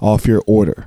off your order.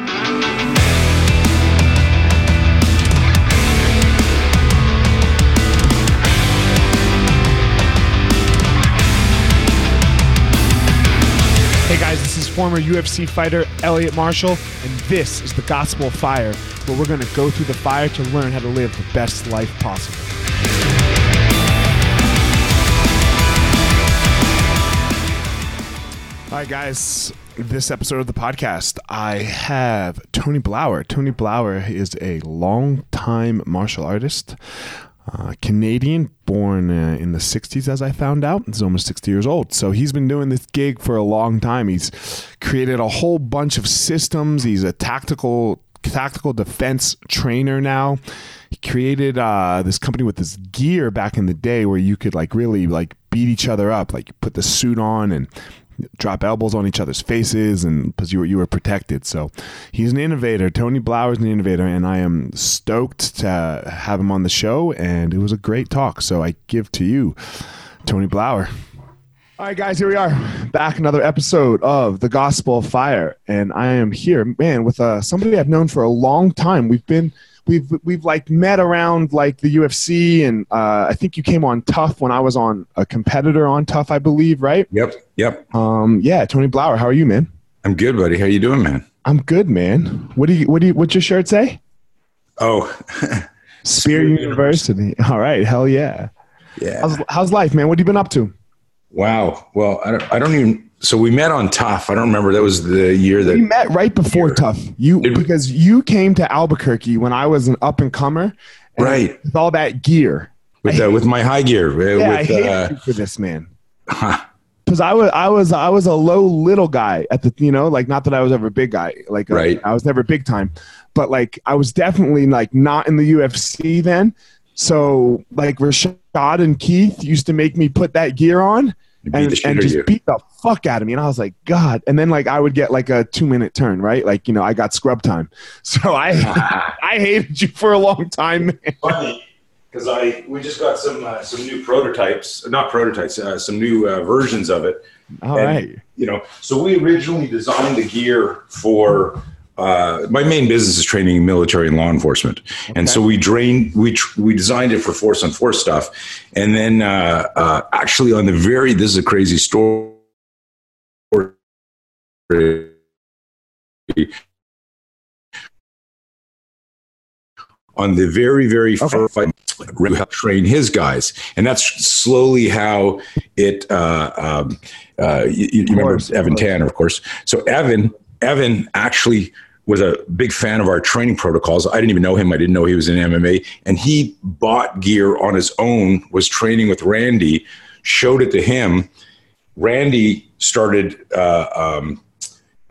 is former UFC fighter Elliot Marshall, and this is the Gospel of Fire, where we're going to go through the fire to learn how to live the best life possible. All right, guys. This episode of the podcast, I have Tony Blauer. Tony Blauer is a long-time martial artist, uh, Canadian, born uh, in the 60s, as I found out. He's almost 60 years old. So he's been doing this gig for a long time. He's created a whole bunch of systems. He's a tactical tactical defense trainer now. He created uh, this company with this gear back in the day where you could like really like beat each other up. Like put the suit on and drop elbows on each other's faces and because you were you were protected. So he's an innovator. Tony Blauer is an innovator, and I am stoked to have him on the show. And it was a great talk. So I give to you, Tony Blauer. All right, guys, here we are back another episode of the Gospel of Fire, and I am here, man, with uh, somebody I've known for a long time. We've been we've we've like met around like the UFC, and uh, I think you came on TUF when I was on a competitor on TUF, I believe, right? Yep, yep. Um, yeah, Tony Blauer, how are you, man? I'm good, buddy. How you doing, man? I'm good, man. What do you what do you what's your shirt say? Oh, Spear University. All right, hell yeah. yeah. How's, how's life, man? What have you been up to? Wow. Well, I don't, I don't even. So we met on TUF. I don't remember. That was the year that We met right before Here. TUF. You Did we? because you came to Albuquerque when I was an up and comer, Right. With all that gear. with uh, with my high gear. uh, Yeah, I with, hated uh, you for this, man. huh. Because I was, I was, I was a low little guy at the, you know, like not that I was ever a big guy, like uh, Right. I was never big time, but like I was definitely like not in the UFC then. So like Rashad and Keith used to make me put that gear on and, the and just you. beat the fuck out of me. And I was like, God. And then like I would get like a two minute turn, right? Like, you know, I got scrub time. So I I hated you for a long time, man. funny because I we just got some uh, some new prototypes, not prototypes, uh, some new uh, versions of it. All And, right. You know, so we originally designed the gear for. Uh, my main business is training military and law enforcement, and so we drained we tr- we designed it for force on force stuff, and then uh, uh, actually on the very this is a crazy story. On the very very Okay. first fight, Ray helped train his guys, and that's slowly how it. Uh, um, uh, you, you remember Evan. Tanner, of course. So Evan, Evan actually was a big fan of our training protocols. I didn't even know him. I didn't know he was in MMA, and he bought gear on his own. Was training with Randy, showed it to him. Randy started uh, um,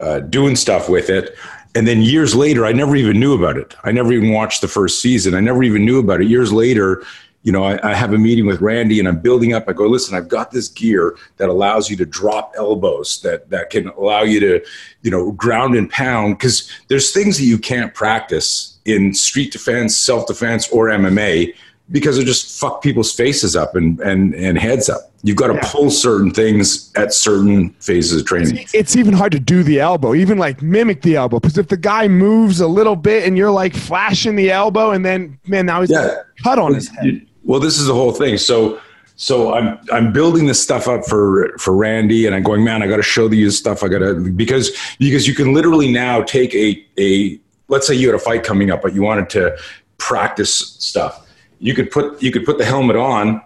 uh, doing stuff with it. And then years later, I never even knew about it. I never even watched the first season. I never even knew about it. Years later, you know, I, I have a meeting with Randy and I'm building up. I go, listen, I've got this gear that allows you to drop elbows, that that can allow you to, you know, ground and pound. Because there's things that you can't practice in street defense, self defense, or MMA because it just fuck people's faces up and and and heads up. You've got to Yeah. pull certain things at certain phases of training. It's even hard to do the elbow, even like mimic the elbow. Because if the guy moves a little bit and you're like flashing the elbow, and then man, now he's Yeah. cut on his head. Well, this is the whole thing. So, so I'm I'm building this stuff up for for Randy, and I'm going, man, I got to show you stuff. I got to because because you can literally now take a a let's say you had a fight coming up, but you wanted to practice stuff. You could put you could put the helmet on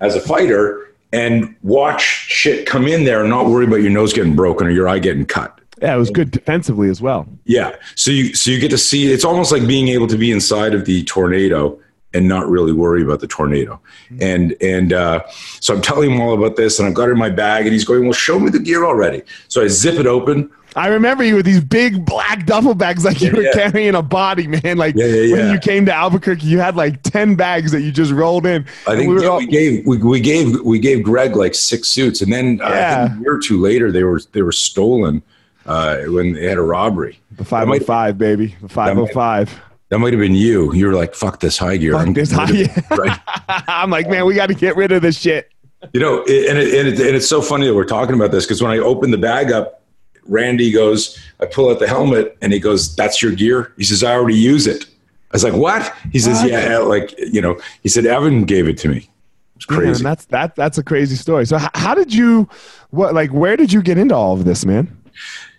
as a fighter and watch shit come in there and not worry about your nose getting broken or your eye getting cut. Yeah, it was good defensively as well. Yeah. So you so you get to see it's almost like being able to be inside of the tornado and not really worry about the tornado. And and uh, so I'm telling him all about this and I've got it in my bag and he's going, Well, show me the gear already. So I zip it open, I remember you with these big black duffel bags, like you Yeah, were yeah. carrying a body, man. Like Yeah, when you came to Albuquerque, you had like ten bags that you just rolled in. I think we all- we gave we, we gave we gave Greg like six suits, and then uh, a year or two later they were they were stolen uh, when they had a robbery. the five hundred five, baby, the five hundred five. That might have been you. You were like, "Fuck this high gear." Fuck I'm this high- it," right? I'm like, man, we got to get rid of this shit. You know, it, and, it, and, it, and it's so funny that we're talking about this because when I open the bag up, Randy goes, I pull out the helmet and he goes, That's your gear? He says, I already use it. I was like, What? He says, What? Yeah, like, you know, he said, Evan gave it to me. It's crazy. that's that. That's a crazy story. So, h- how did you? What like? Where did you get into all of this, man?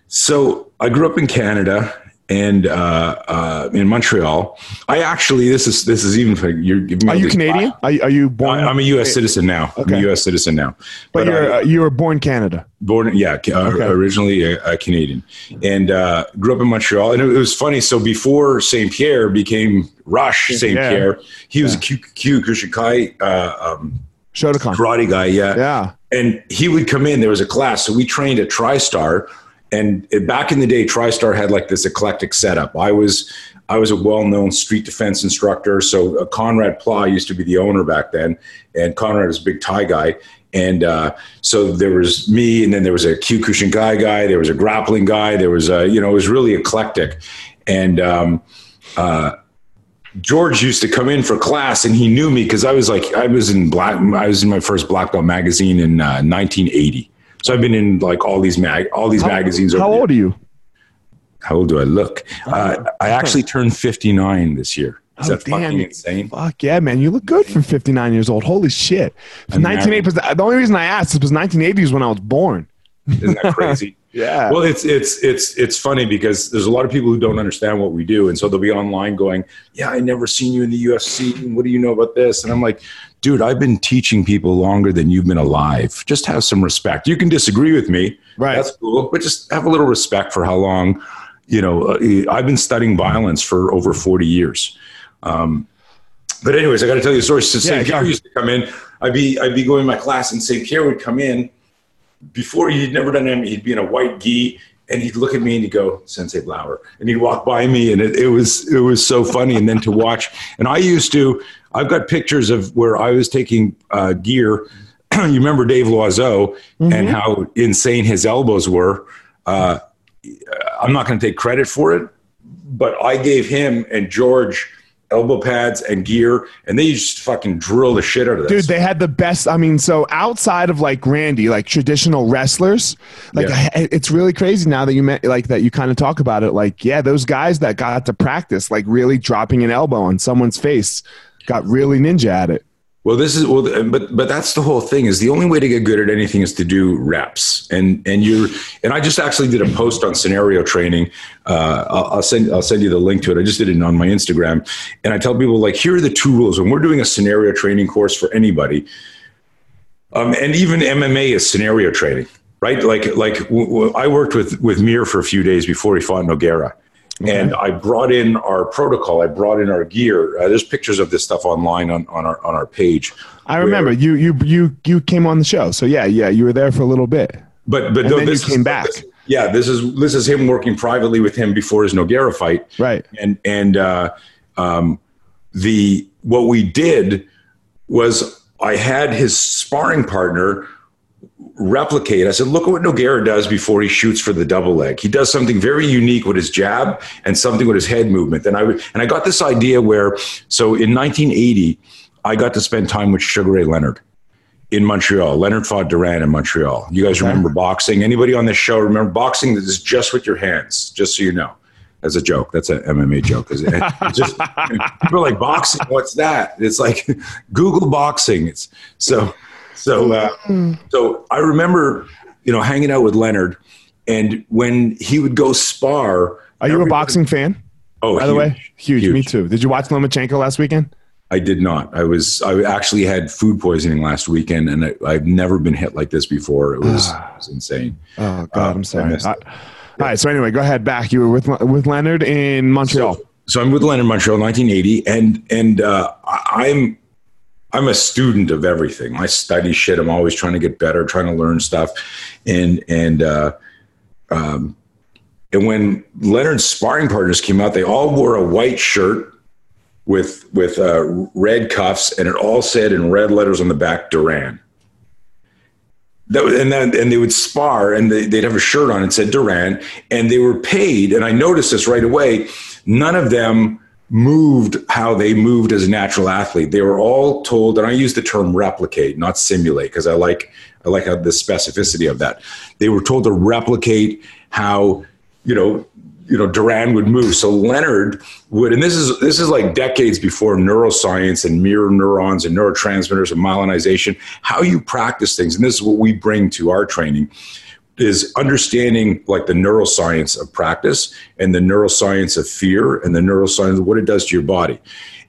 So I grew up in Canada and uh, uh, in Montreal. I actually, this is this is even for me Are you Canadian? Are you, are you born? I, I'm a U.S. citizen now. I'm a U.S. citizen now. but you're I- uh, you were born Canada. born yeah uh, Okay. originally a, a canadian and uh, grew up in montreal and it, was funny so before st pierre became rush st Yeah. pierre he was a q, q kushikai uh, um, Shotokan. karate guy yeah. Yeah. and he would come in there was a class so we trained at tristar and it, back in the day tristar had like this eclectic setup i was i was a well-known street defense instructor so uh, conrad pla used to be the owner back then and conrad was a big thai guy and uh, so there was me and then there was a kyokushinkai guy guy, there was a grappling guy there was a you know it was really eclectic and um, uh, George used to come in for class, and he knew me because I was like I was in black. I was in my first black belt magazine in uh, 1980. So I've been in like all these mag, all these magazines. How over the- old are you? How old do I look? Uh, I actually turned 59 this year. Is Oh, that fucking insane? Fuck yeah, man! You look good for 59 years old. Holy shit! I'm 1980. The only reason I asked is because 1980 is when I was born. Isn't that crazy? Yeah. Well, it's it's it's it's funny because there's a lot of people who don't understand what we do, and so they'll be online going, "Yeah, I never seen you in the UFC. and What do you know about this?" And I'm like, "Dude, I've been teaching people longer than you've been alive. Just have some respect. You can disagree with me, Right. That's cool, but just have a little respect for how long, you know. Uh, I've been studying violence for over 40 years." Um, but anyways, I got to tell you a story. So Yeah, St. Pierre go. used to come in. I'd be I'd be going to my class, and St. Pierre would come in before he'd never done anything. He'd be in a white gi, and he'd look at me and he'd go, "Sensei Blauer," and he'd walk by me, and it, it was it was so funny. And then to watch, and I used to. I've got pictures of where I was taking uh, gear. you remember Dave Loiseau and how insane his elbows were. Uh, I'm not going to take credit for it, but I gave him and George elbow pads and gear, and they just fucking drill the shit out of Dude, they had the best. I mean, so outside of like Randy, like traditional wrestlers, like Yeah. I- it's really crazy now that you met, like that you kind of talk about it. Like, yeah, those guys that got to practice, like really dropping an elbow on someone's face, got really ninja at it. Well, this is well, but but that's the whole thing. Is the only way to get good at anything is to do reps, and and you're and I just actually did a post on scenario training. Uh, I'll, I'll send I'll send you the link to it. I just did it on my Instagram, and I tell people like here are the two rules when we're doing a scenario training course for anybody, um, and even MMA is scenario training, right? Like like w- w- I worked with with Mir for a few days before he fought Nogueira. And I brought in our protocol. I brought in our gear. Uh, there's pictures of this stuff online on, on our on our page. I remember you, you, you, you came on the show. So yeah, yeah, you were there for a little bit. But but And then you this came is, back. this- yeah, this is this is him working privately with him before his Nogueira fight, Right. and and uh, um, the what we did was I had his sparring partner replicate. I said, look at what Nogueira does before he shoots for the double leg. He does something very unique with his jab and something with his head movement. And I and I got this idea where so in 1980, I got to spend time with Sugar Ray Leonard in Montreal. Leonard fought Duran in Montreal. You guys remember boxing? Anybody on this show remember boxing? This is just with your hands, just so you know. As a joke, that's an MMA joke. It's just people are like boxing. What's that? It's like Google boxing. It's so so. Uh, so I remember, you know, hanging out with Leonard, and when he would go spar. Are you a boxing fan? Oh, By the way, huge, huge, Me too. Did you watch Lomachenko last weekend? I did not. I was. I actually had food poisoning last weekend, and I, I've never been hit like this before. It was, it was insane. Oh God, Uh, I'm I sorry. missed Uh, it. all right. So anyway, go ahead. Back. You were with with Leonard in Montreal. So, so I'm with Leonard Montreal, 1980, and and uh, I'm I'm a student of everything. I study shit. I'm always trying to get better, trying to learn stuff, and and uh, um, And when Leonard's sparring partners came out, they all wore a white shirt with with uh, red cuffs, and it all said in red letters on the back, Duran. That, and then and they would spar, and they, they'd have a shirt on and said Duran, and they were paid. And I noticed this right away. None of them moved how they moved as a natural athlete. They were all told, and I use the term replicate, not simulate, because I like I like how the specificity of that. They were told to replicate how you know you know Duran would move. So Leonard would, and this is this is like decades before neuroscience and mirror neurons and neurotransmitters and myelinization. How you practice things, and this is what we bring to our training is understanding like the neuroscience of practice and the neuroscience of fear and the neuroscience of what it does to your body.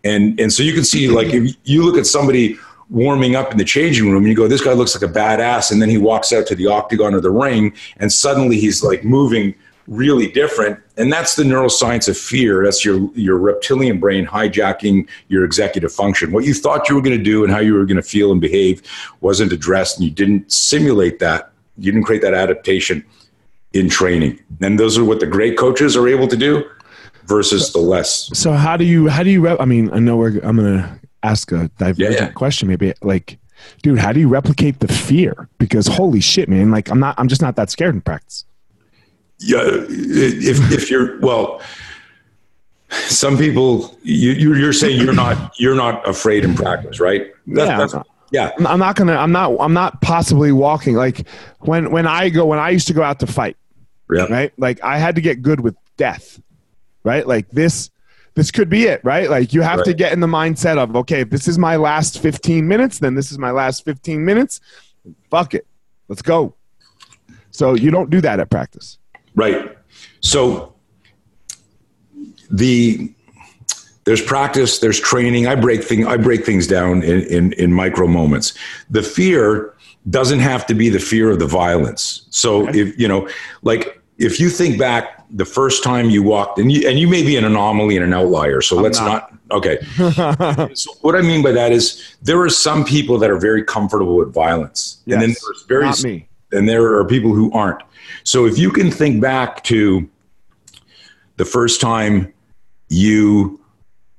And and so you can see like if you look at somebody warming up in the changing room and you go this guy looks like a badass and then he walks out to the octagon or the ring and suddenly he's like moving really different. And that's the neuroscience of fear. That's your your reptilian brain hijacking your executive function. What you thought you were going to do and how you were going to feel and behave wasn't addressed and you didn't simulate that you didn't create that adaptation in training and those are what the great coaches are able to do versus the less so how do you how do you rep- i mean i know we're i'm gonna ask a divergent yeah, yeah. question maybe like dude how do you replicate the fear because holy shit man like i'm not i'm just not that scared in practice yeah, if if you're well, some people you you're saying you're not you're not afraid in practice, right? That's, yeah. That's, yeah. I'm not gonna. I'm not. I'm not possibly walking like when when I go when I used to go out to fight. Yeah. Right. Like I had to get good with death. Right. Like this. This could be it, right? Like you have right. to get in the mindset of okay, if this is my last 15 minutes, then this is my last 15 minutes. Fuck it, let's go. So you don't do that at practice. Right. So the there's practice, there's training. I break thing I break things down in, in, in micro moments. The fear doesn't have to be the fear of the violence. So okay. if you know, like if you think back the first time you walked and you and you may be an anomaly and an outlier. So I'm let's not, not okay. so what I mean by that is there are some people that are very comfortable with violence. Yes, and then there's very not me. and there are people who aren't. So if you can think back to the first time you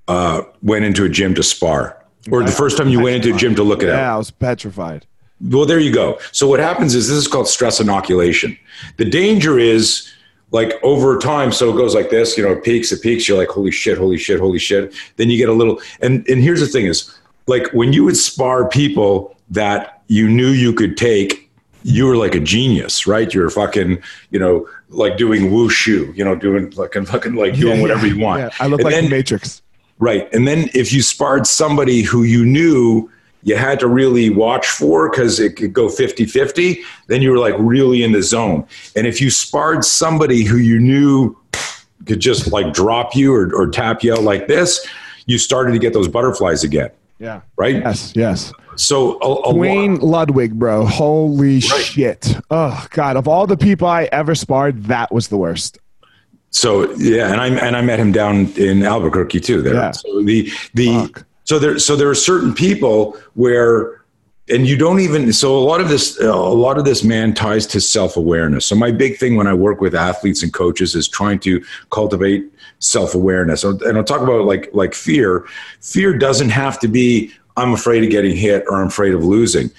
uh, went into a gym to spar, or the first time you went into a gym to look at it. Yeah, I was petrified. Well, there you go. So what happens is this is called stress inoculation. The danger is like over time, so it goes like this, you know, it peaks, it peaks, you're like, holy shit, holy shit, holy shit. Then you get a little and and here's the thing is like when you would spar people that you knew you could take you were like a genius, right? You're fucking, you know, like doing wushu, you know, doing fucking fucking like doing yeah, whatever you want. Yeah, I look and like then, the Matrix. Right. And then if you sparred somebody who you knew you had to really watch for because it could go 50 50, then you were like really in the zone. And if you sparred somebody who you knew could just like drop you or, or tap you out like this, you started to get those butterflies again. Yeah. Right? Yes, yes. So a, a Duane lot. Ludwig, bro. Holy right. shit. Oh god, of all the people I ever sparred, that was the worst. So yeah, and I and I met him down in Albuquerque too. There. Yeah. So the the Fuck. so there so there are certain people where and you don't even so a lot of this a lot of this man ties to self-awareness so my big thing when i work with athletes and coaches is trying to cultivate self-awareness and i'll talk about like like fear fear doesn't have to be I'm afraid of getting hit or I'm afraid of losing.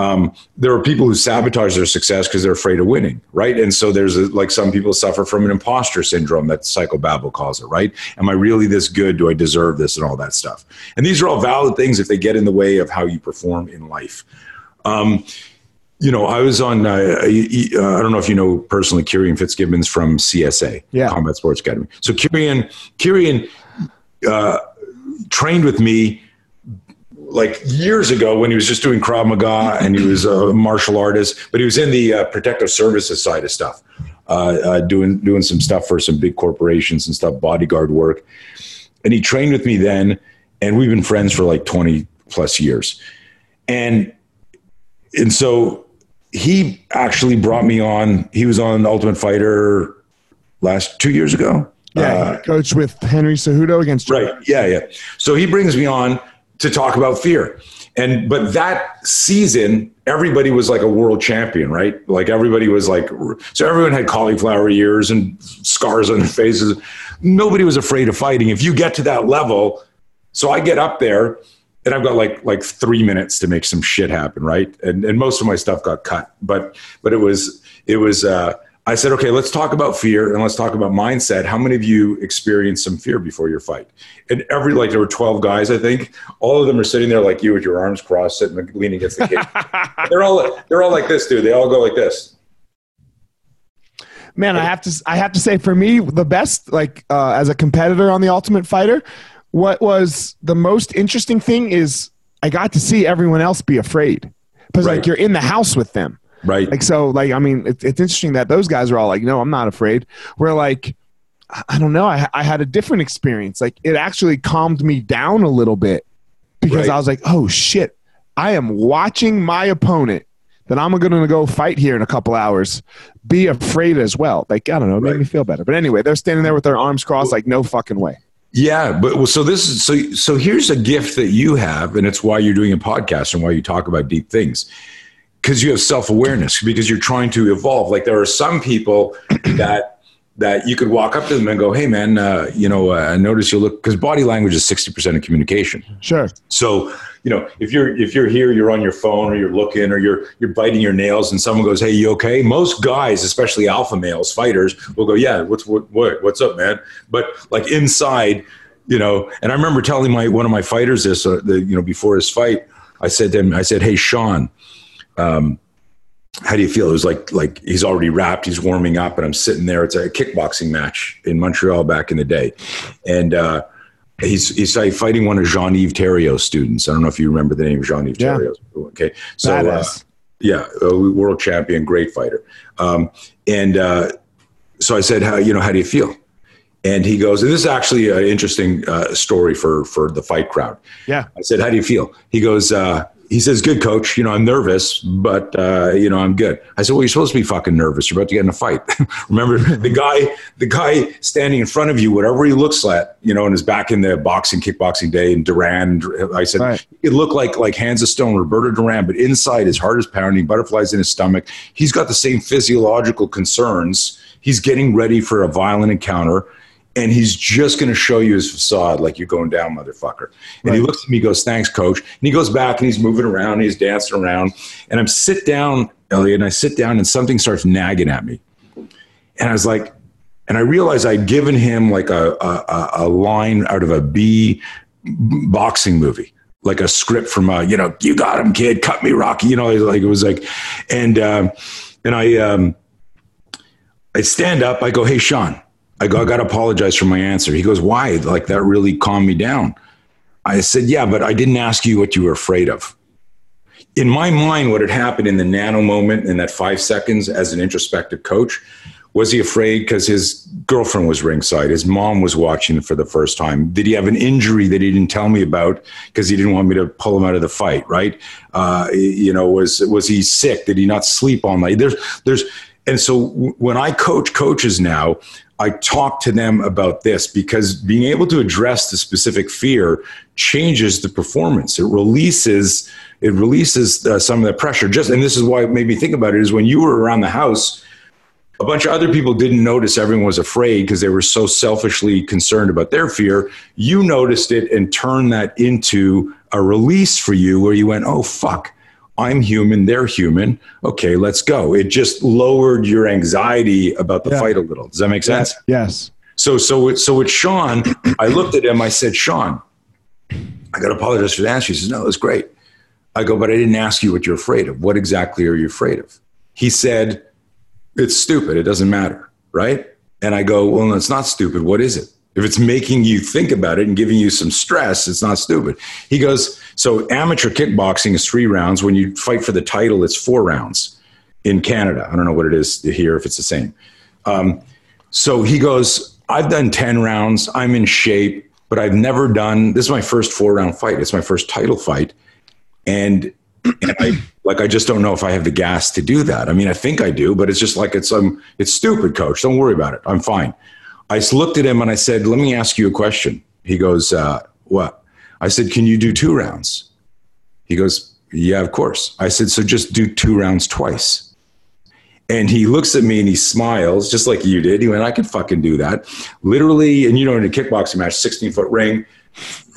Um, there are people who sabotage their success because they're afraid of winning, right? And so there's a, like some people suffer from an imposter syndrome that psychobabble calls it, right? Am I really this good? Do I deserve this? And all that stuff. And these are all valid things if they get in the way of how you perform in life. Um, you know, I was on. Uh, uh, I don't know if you know personally, Kieran Fitzgibbons from CSA, yeah. Combat Sports Academy. So Kieran, Kieran uh, trained with me like years ago when he was just doing Krav Maga and he was a martial artist, but he was in the uh, protective services side of stuff, uh, uh, doing doing some stuff for some big corporations and stuff, bodyguard work. And he trained with me then, and we've been friends for like twenty plus years. And and so he actually brought me on. He was on Ultimate Fighter last two years ago. Yeah, uh, coached with Henry Cejudo against. Right. Yeah, yeah. So he brings me on to talk about fear. And but that season, everybody was like a world champion, right? Like everybody was like, so everyone had cauliflower ears and scars on their faces. Nobody was afraid of fighting. If you get to that level, so I get up there and I've got like like three minutes to make some shit happen, right? And and most of my stuff got cut, but but it was it was. uh I said, okay, let's talk about fear and let's talk about mindset. How many of you experienced some fear before your fight? And every, like, there were 12 guys, I think. All of them are sitting there like you with your arms crossed, sitting, leaning against the cage. they're all, they're all like this, dude. They all go like this. Man, I have to, I have to say, for me, the best, like, uh, as a competitor on the Ultimate Fighter, what was the most interesting thing is I got to see everyone else be afraid because, right. like, you're in the house with them Right. Like, so, like, I mean, it's, it's interesting that those guys are all like, no, I'm not afraid. We're like, I don't know. I, I had a different experience. Like, it actually calmed me down a little bit because right. I was like, oh shit, I am watching my opponent that I'm going to go fight here in a couple hours be afraid as well. Like, I don't know, it made right. me feel better. But anyway, they're standing there with their arms crossed, like, no fucking way. Yeah, but well, so this is so so here's a gift that you have, and it's why you're doing a podcast and why you talk about deep things because you have self-awareness because you're trying to evolve. Like there are some people that that you could walk up to them and go hey man uh, you know uh, notice you look because body language is 60% of communication. Sure. So you know if you're if you're here you're on your phone or you're looking or you're you're biting your nails and someone goes hey you okay? Most guys especially alpha males fighters will go yeah what's what, what what's up man? But like inside you know and i remember telling my one of my fighters this uh, the, you know before his fight i said to him i said hey sean um, how do you feel? It was like like he's already wrapped, he's warming up, and I'm sitting there. It's a kickboxing match in Montreal back in the day, and uh, he's he's fighting one of Jean Yves Thériault's students. I don't know if you remember the name of Jean Yves yeah. Thériault. Okay, so uh, yeah, world champion, great fighter, um, and uh, so I said, how you know how do you feel? And he goes, and this is actually an interesting uh, story for for the fight crowd. Yeah, I said, how do you feel? He goes, uh, he says, "Good coach. You know, I'm nervous, but uh, you know, I'm good." I said, "Well, you're supposed to be fucking nervous. You're about to get in a fight. Remember, the guy, the guy standing in front of you, whatever he looks like, you know, and is back in the boxing, kickboxing day, and Duran. I said, right. it looked like like hands of stone, Roberto Duran, but inside his heart is pounding, butterflies in his stomach. He's got the same physiological concerns. He's getting ready for a violent encounter." And he's just going to show you his facade like you're going down, motherfucker. And right. he looks at me, goes, "Thanks, coach." And he goes back and he's moving around, and he's dancing around, and I'm sit down, Elliot, and I sit down, and something starts nagging at me, and I was like, and I realized I'd given him like a a, a line out of a B boxing movie like a script from a, you know, you got him, kid, cut me, Rocky. You know, like it was like, and um, and I um, I stand up, I go, hey, Sean, I go, I got to apologize for my answer. He goes, why? Like that really calmed me down. I said, yeah, but I didn't ask you what you were afraid of. In my mind, what had happened in the nano moment in that five seconds as an introspective coach was he afraid because his girlfriend was ringside? His mom was watching for the first time. Did he have an injury that he didn't tell me about because he didn't want me to pull him out of the fight? Right? Uh, you know, was was he sick? Did he not sleep all night? There's there's and so when I coach coaches now, I talk to them about this because being able to address the specific fear changes the performance. It releases it releases uh, some of the pressure. Just and this is why it made me think about it is when you were around the house, a bunch of other people didn't notice everyone was afraid because they were so selfishly concerned about their fear. You noticed it and turned that into a release for you where you went, "Oh fuck." I'm human, they're human. Okay, let's go. It just lowered your anxiety about the yeah. fight a little. Does that make sense? Yes. So so so with Sean, I looked at him. I said, Sean, I got to apologize for the answer. He says, No, it's great. I go, but I didn't ask you what you're afraid of. What exactly are you afraid of? He said, It's stupid. It doesn't matter, right? And I go, Well, no, it's not stupid. What is it? If it's making you think about it and giving you some stress, it's not stupid. He goes, so amateur kickboxing is three rounds. When you fight for the title, it's four rounds in Canada. I don't know what it is here, if it's the same. Um, so he goes, I've done 10 rounds. I'm in shape, but I've never done, this is my first four round fight. It's my first title fight. And, and I, like, I just don't know if I have the gas to do that. I mean, I think I do, but it's just like, it's, um, it's stupid coach. Don't worry about it. I'm fine. I looked at him and I said, Let me ask you a question. He goes, uh, What? I said, Can you do two rounds? He goes, Yeah, of course. I said, So just do two rounds twice. And he looks at me and he smiles, just like you did. He went, I can fucking do that. Literally, and you know, in a kickboxing match, 16 foot ring,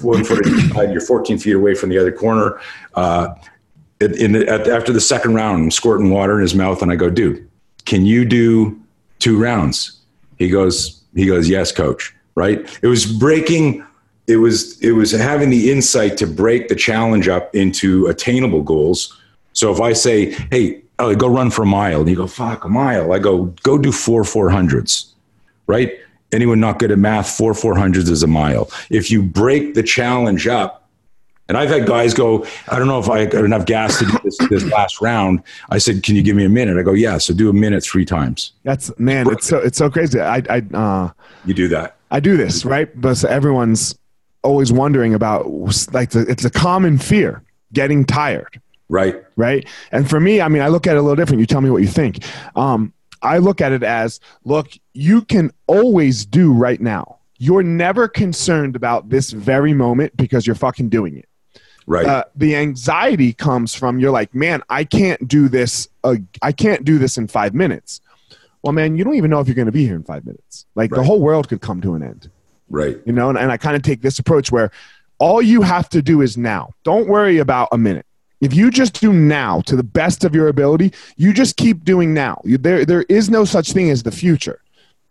one foot inside, you're 14 feet away from the other corner. Uh, in the, at, after the second round, I'm squirting water in his mouth, and I go, dude, can you do two rounds? He goes, he goes, yes, coach. Right? It was breaking. It was it was having the insight to break the challenge up into attainable goals. So if I say, hey, go run for a mile. And you go, fuck, a mile. I go, go do four 400s, right? Anyone not good at math, four 400s is a mile. If you break the challenge up, and I've had guys go, I don't know if I got enough gas to do this, this last round. I said, can you give me a minute? I go, yeah. So do a minute three times. That's man, it's so it's so crazy. I I uh, you do that. I do this right, but everyone's always wondering about like the, it's a common fear, getting tired. Right. Right. And for me, I mean, I look at it a little different. You tell me what you think. Um, I look at it as look, you can always do right now. You're never concerned about this very moment because you're fucking doing it. Right. Uh, the anxiety comes from you're like, man, I can't do this. Uh, I can't do this in five minutes. Well, man, you don't even know if you're going to be here in five minutes. Like right. the whole world could come to an end. Right. You know, and, and I kind of take this approach where all you have to do is now. Don't worry about a minute. If you just do now to the best of your ability, you just keep doing now. You, there, there is no such thing as the future.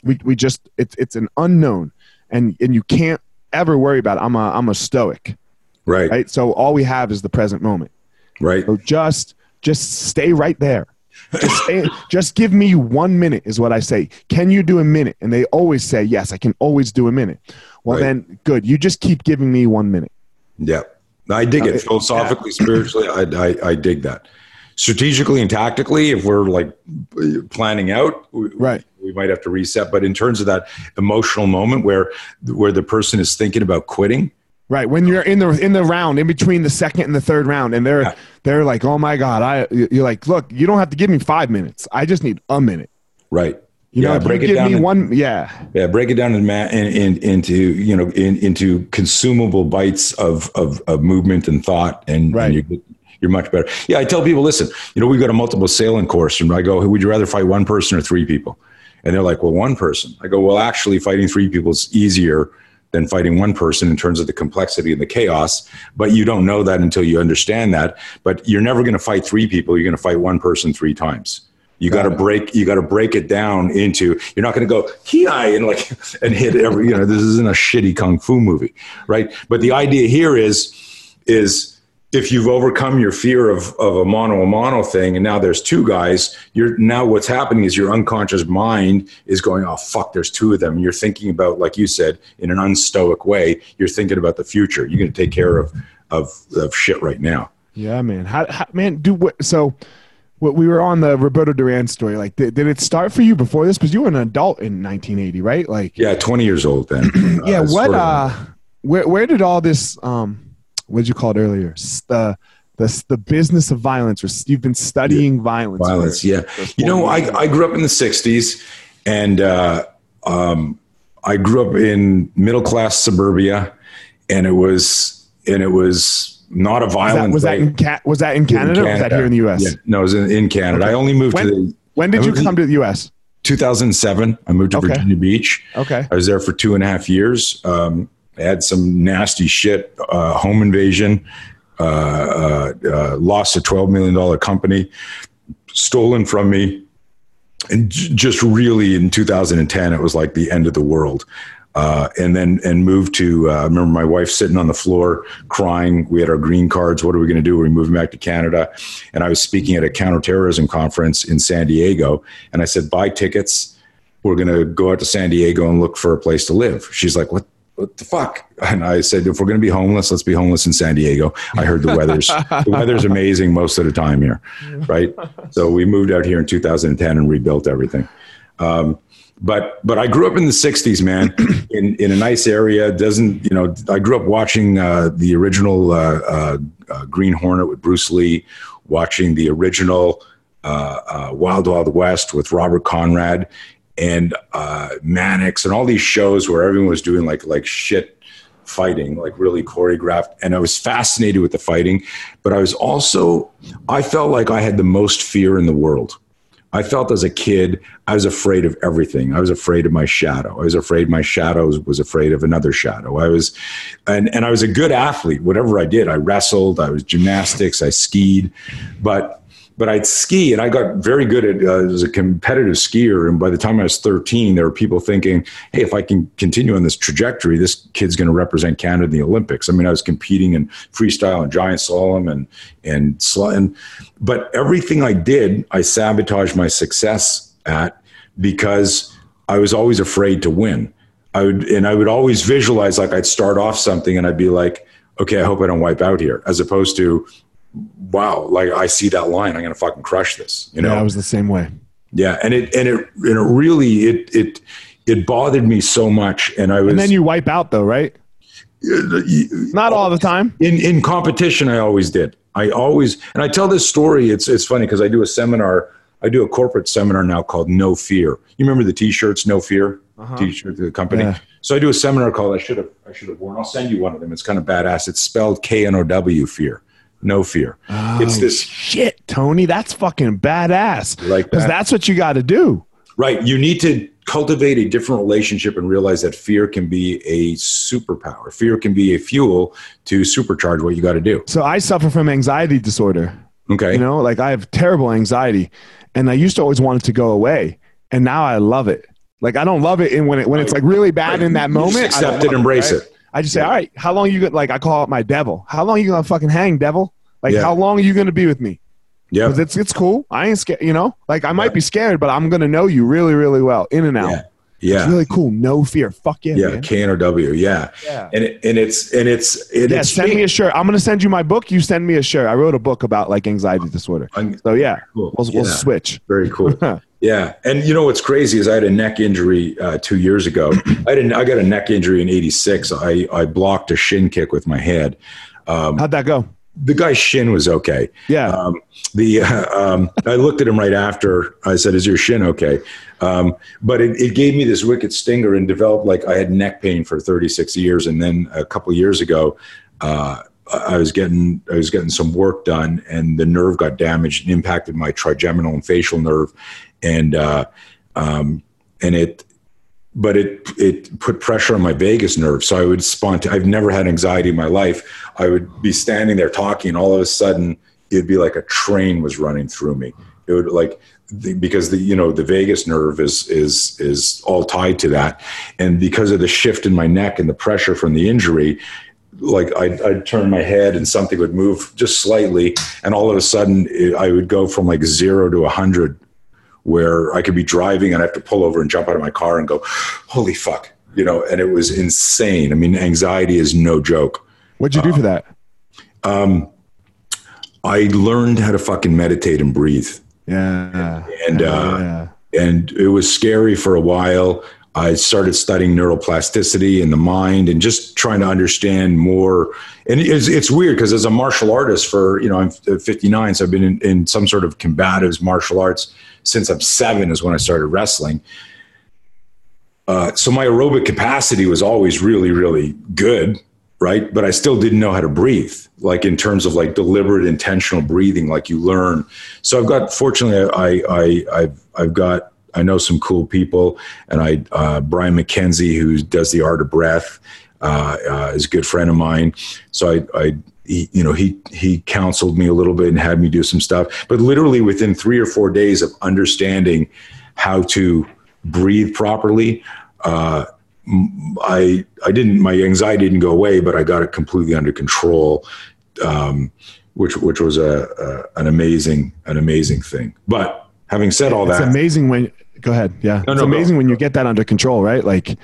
We, we just, it's, it's an unknown, and, and you can't ever worry about it. I'm a, I'm a stoic. Right. Right. So all we have is the present moment. Right. So just, just stay right there. Just, stay, just give me one minute is what I say. Can you do a minute? And they always say, yes, I can always do a minute. Well, right. then good. You just keep giving me one minute. Yeah. I dig it uh, philosophically, yeah. spiritually. I, I, I dig that. Strategically and tactically, if we're like planning out, right, we might have to reset. But in terms of that emotional moment where where the person is thinking about quitting, right, when you're in the in the round, in between the second and the third round, and they're yeah. they're like, oh my god, I you're like, look, you don't have to give me five minutes. I just need a minute. Right. You yeah, know, break it down. In, one, yeah, yeah, break it down in, in, in, into you know in, into consumable bites of, of, of movement and thought, and, right. and you, you're much better. Yeah, I tell people, listen, you know, we've got a multiple assailant course, and I go, would you rather fight one person or three people? And they're like, well, one person. I go, well, actually, fighting three people is easier than fighting one person in terms of the complexity and the chaos. But you don't know that until you understand that. But you're never going to fight three people. You're going to fight one person three times. You got to break. You got to break it down into. You're not going to go ki and like and hit every. You know, this isn't a shitty kung fu movie, right? But the idea here is is if you've overcome your fear of, of a mono a mono thing and now there's two guys you're now what's happening is your unconscious mind is going oh fuck there's two of them you're thinking about like you said in an unstoic way you're thinking about the future you're going to take care of of, of shit right now yeah man how, how man do what so what we were on the Roberto Duran story. Like, did, did it start for you before this? Because you were an adult in 1980, right? Like, yeah, 20 years old then. yeah. Uh, what? Uh, where where did all this? Um, what did you call it earlier? The the the business of violence, or you've been studying yeah. violence. Violence, yeah. You know, I I grew up in the 60s, and uh, um, I grew up in middle class suburbia, and it was and it was not a violent. Was that, was that in, was that in Canada, in Canada. or was that here in the U.S.? Yeah, no, it was in, in Canada. Okay. I only moved when, to the. When did you come to the U.S.? 2007. I moved to okay. Virginia Beach. Okay. I was there for two and a half years. Um, had some nasty shit, uh, home invasion, uh, uh, uh lost a $12 million company, stolen from me. And just really in 2010, it was like the end of the world uh, and then and moved to. Uh, I remember my wife sitting on the floor crying. We had our green cards. What are we going to do? We're moving back to Canada, and I was speaking at a counterterrorism conference in San Diego, and I said, "Buy tickets. We're going to go out to San Diego and look for a place to live." She's like, "What?" What the fuck? And I said, if we're going to be homeless, let's be homeless in San Diego. I heard the weather's the weather's amazing most of the time here, right? So we moved out here in 2010 and rebuilt everything. Um, but but I grew up in the '60s, man, in in a nice area. Doesn't you know? I grew up watching uh, the original uh, uh, uh Green Hornet with Bruce Lee, watching the original uh, uh, Wild Wild West with Robert Conrad, and uh, Mannix, and all these shows where everyone was doing like like shit fighting, like really choreographed. And I was fascinated with the fighting, but I was also, I felt like I had the most fear in the world. I felt as a kid, I was afraid of everything. I was afraid of my shadow. I was afraid my shadow was afraid of another shadow. I was, and, and I was a good athlete. Whatever I did, I wrestled, I was gymnastics, I skied, but but I'd ski and I got very good at uh, as a competitive skier. And by the time I was 13, there were people thinking, hey, if I can continue on this trajectory, this kid's going to represent Canada in the Olympics. I mean, I was competing in freestyle and giant slalom and, and, sl- and but everything I did, I sabotaged my success at because I was always afraid to win. I would, and I would always visualize like I'd start off something and I'd be like, okay, I hope I don't wipe out here, as opposed to wow, like I see that line, I'm gonna fucking crush this. You know, yeah, I was the same way. Yeah, and it and it and it really it it it bothered me so much, and I was. And then you wipe out though, right? Not all the time. In in competition, I always did. I always and I tell this story. It's it's funny because I do a seminar. I do a corporate seminar now called No Fear. You remember the T-shirts No Fear uh-huh. T-shirt the company. Yeah. So I do a seminar called I should have I should have worn. I'll send you one of them. It's kind of badass. It's spelled K N O W Fear no fear. Oh, it's this shit, Tony. That's fucking badass. Like because that. that's what you got to do. Right. You need to cultivate a different relationship and realize that fear can be a superpower. Fear can be a fuel to supercharge what you got to do. So I suffer from anxiety disorder. Okay. You know, like I have terrible anxiety, and I used to always want it to go away, and now I love it. Like I don't love it, and when it when it's like really bad right. in that moment, accept it, embrace it. Right? it. I just say, all right, how long you gonna like? I call it my devil. How long you gonna fucking hang, devil? Like, yeah. how long are you gonna be with me? Yeah, because it's it's cool. I ain't scared. You know, like I might yeah. be scared, but I'm gonna know you really, really well, in and out. Yeah. Yeah. It's really cool. No fear. Fuck yeah. Yeah. K or W. Yeah. Yeah. And it, and it's and it's it, yeah. It's send me a shirt. I'm gonna send you my book. You send me a shirt. I wrote a book about like anxiety disorder. So yeah, cool. we'll, we'll switch. Very cool. yeah. And you know what's crazy is I had a neck injury uh, two years ago. I didn't. I got a neck injury in '86. I I blocked a shin kick with my head. Um, How'd that go? the guy's shin was okay. Yeah. Um, the uh, um, I looked at him right after. I said, "Is your shin okay?" Um, but it, it, gave me this wicked stinger and developed like I had neck pain for 36 years, and then a couple years ago. Uh, I was getting I was getting some work done, and the nerve got damaged and impacted my trigeminal and facial nerve, and uh, um, and it but it it put pressure on my vagus nerve. So I would spontan. I've never had anxiety in my life. I would be standing there talking, all of a sudden it'd be like a train was running through me. It would like the, because the you know the vagus nerve is is is all tied to that, and because of the shift in my neck and the pressure from the injury. Like I'd, I'd turn my head and something would move just slightly, and all of a sudden it, I would go from like zero to a hundred where I could be driving and I have to pull over and jump out of my car and go, holy fuck, you know, and it was insane. I mean, anxiety is no joke. What'd you do for that? Um, I learned how to fucking meditate and breathe. Yeah. And, yeah, uh, yeah. and it was scary for a while. I started studying neuroplasticity in the mind and just trying to understand more. And it's, it's weird because as a martial artist for, you know, I'm 59, so I've been in, in some sort of combatives martial arts since I'm seven is when I started wrestling. Uh, so my aerobic capacity was always really, really good, right? But I still didn't know how to breathe, like in terms of like deliberate, intentional breathing, like you learn. So I've got, fortunately, I, I, I've, I've got I know some cool people, and I uh, Brian MacKenzie, who does the art of breath, uh, uh, is a good friend of mine. So I, I he, you know, he he counseled me a little bit and had me do some stuff. But literally within three or four days of understanding how to breathe properly, uh, I I didn't my anxiety didn't go away, but I got it completely under control. Um, which which was a, a, an amazing an amazing thing. But having said all it's that, it's amazing when go ahead. Yeah. No, it's no, amazing when you get that under control, right? Like,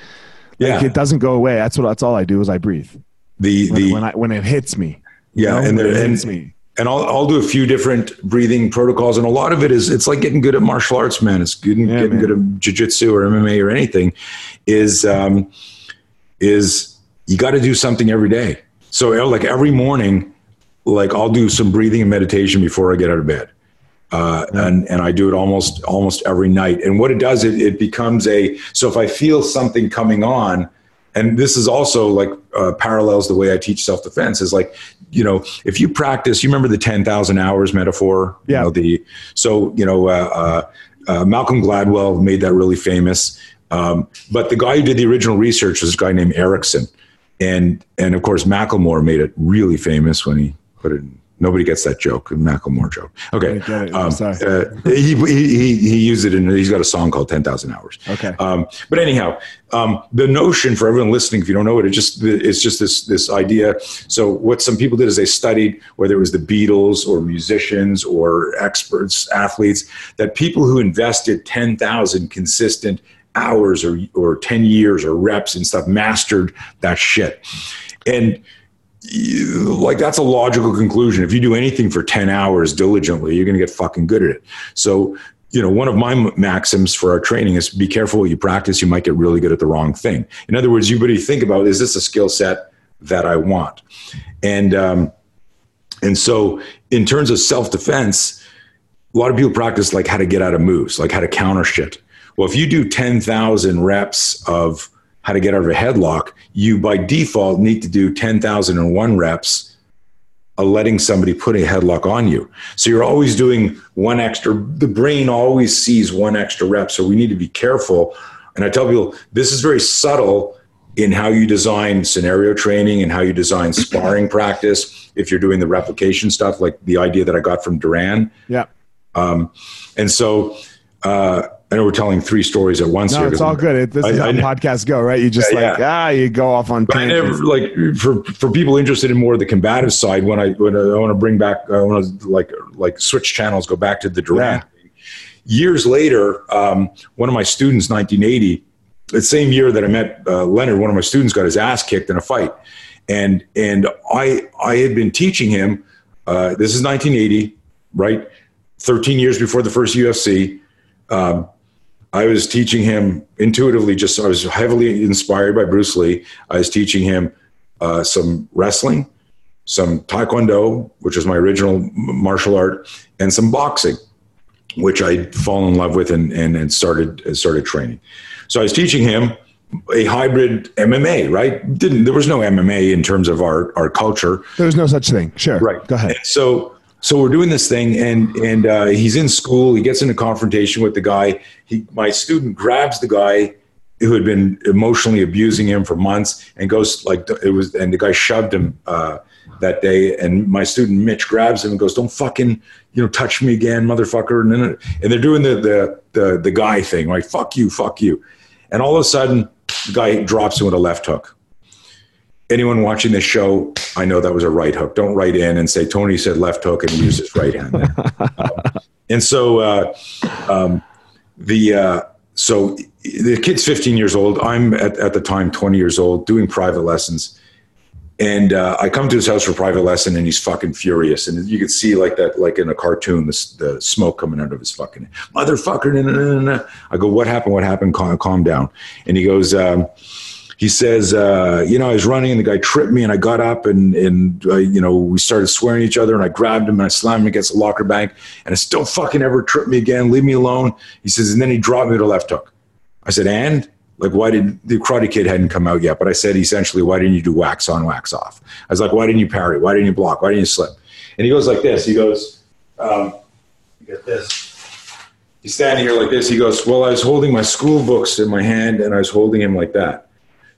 yeah, like it doesn't go away. That's what, that's all I do is I breathe. The, when, the, when I, when it hits me. Yeah. You know, and there, hits me. And I'll, I'll do a few different breathing protocols. And a lot of it is, it's like getting good at martial arts, man. It's good, yeah, getting man. good at jujitsu or MMA or anything is, um, is you got to do something every day. So like every morning, like I'll do some breathing and meditation before I get out of bed uh, and and I do it almost almost every night. And what it does, it, it becomes a so if I feel something coming on, and this is also like uh, parallels the way I teach self defense is like, you know, if you practice, you remember the 10,000 hours metaphor? Yeah. You know, the, so, you know, uh, uh, uh, Malcolm Gladwell made that really famous. Um, but the guy who did the original research was a guy named Ericsson. And, and of course, Macklemore made it really famous when he put it in Nobody gets that joke, Macklemore joke. Okay, um, uh, he, he he used it in. He's got a song called Ten Thousand Hours. Okay, um, but anyhow, um, the notion for everyone listening, if you don't know it, it just it's just this this idea. So what some people did is they studied whether it was the Beatles or musicians or experts, athletes, that people who invested ten thousand consistent hours or or ten years or reps and stuff mastered that shit, and like that's a logical conclusion. If you do anything for 10 hours diligently, you're going to get fucking good at it. So, you know, one of my maxims for our training is be careful what you practice. You might get really good at the wrong thing. In other words, you really think about, is this a skill set that I want? And, um, and so in terms of self-defense, a lot of people practice like how to get out of moves, like how to counter shit. Well, if you do 10,000 reps of how to get out of a headlock, you by default need to do 10,001 reps of letting somebody put a headlock on you. So you're always doing one extra, the brain always sees one extra rep. So we need to be careful. And I tell people this is very subtle in how you design scenario training and how you design sparring practice. If you're doing the replication stuff, like the idea that I got from Duran. Yeah. Um, and so, uh, I know we're telling three stories at once. No, here it's all good. It, this I, is how I, podcasts go, right? You just yeah, like yeah. ah, you go off on. But never like for for people interested in more of the combative side. When I when I want to bring back, I want to like like switch channels, go back to the Duran. Yeah. Years later, um, one of my students, 1980, the same year that I met uh, Leonard, one of my students got his ass kicked in a fight, and and I I had been teaching him. Uh, this is 1980, right? 13 years before the first UFC. Um, I was teaching him intuitively. Just I was heavily inspired by Bruce Lee. I was teaching him uh, some wrestling, some taekwondo, which was my original martial art, and some boxing, which I'd fallen in love with and and, and started started training. So I was teaching him a hybrid MMA, right? Didn't there was no MMA in terms of our our culture. There was no such thing. Sure. Right. Go ahead. And so so we're doing this thing and and uh, he's in school. He gets into a confrontation with the guy. He my student grabs the guy who had been emotionally abusing him for months and goes like it was and the guy shoved him uh, that day. And my student mitch grabs him and goes don't fucking you know touch me again motherfucker. And, then, and they're doing the, the the the guy thing right? Fuck you fuck you. And all of a sudden the guy drops him with a left hook anyone watching this show, I know that was a right hook. Don't write in and say Tony said left hook and use his right hand. um, and so uh, um, the uh, so the kid's 15 years old. I'm at, at the time 20 years old, doing private lessons. And uh, I come to his house for private lesson, and he's fucking furious. And you can see like that, like in a cartoon, the, the smoke coming out of his fucking motherfucker. Nah, nah, nah, I go, what happened? What happened? Calm, calm down. And he goes, um, he says, uh, you know, I was running and the guy tripped me and I got up and, and uh, you know, we started swearing at each other and I grabbed him and I slammed him against the locker bank and I still fucking ever tripped me again. Leave me alone. He says, and then he dropped me to left hook. I said, and? Like, why did the Karate Kid hadn't come out yet? But I said, essentially, why didn't you do wax on, wax off? I was like, why didn't you parry? Why didn't you block? Why didn't you slip? And he goes like this. He goes, um, you get this. He's standing here like this. He goes, well, I was holding my school books in my hand and I was holding him like that.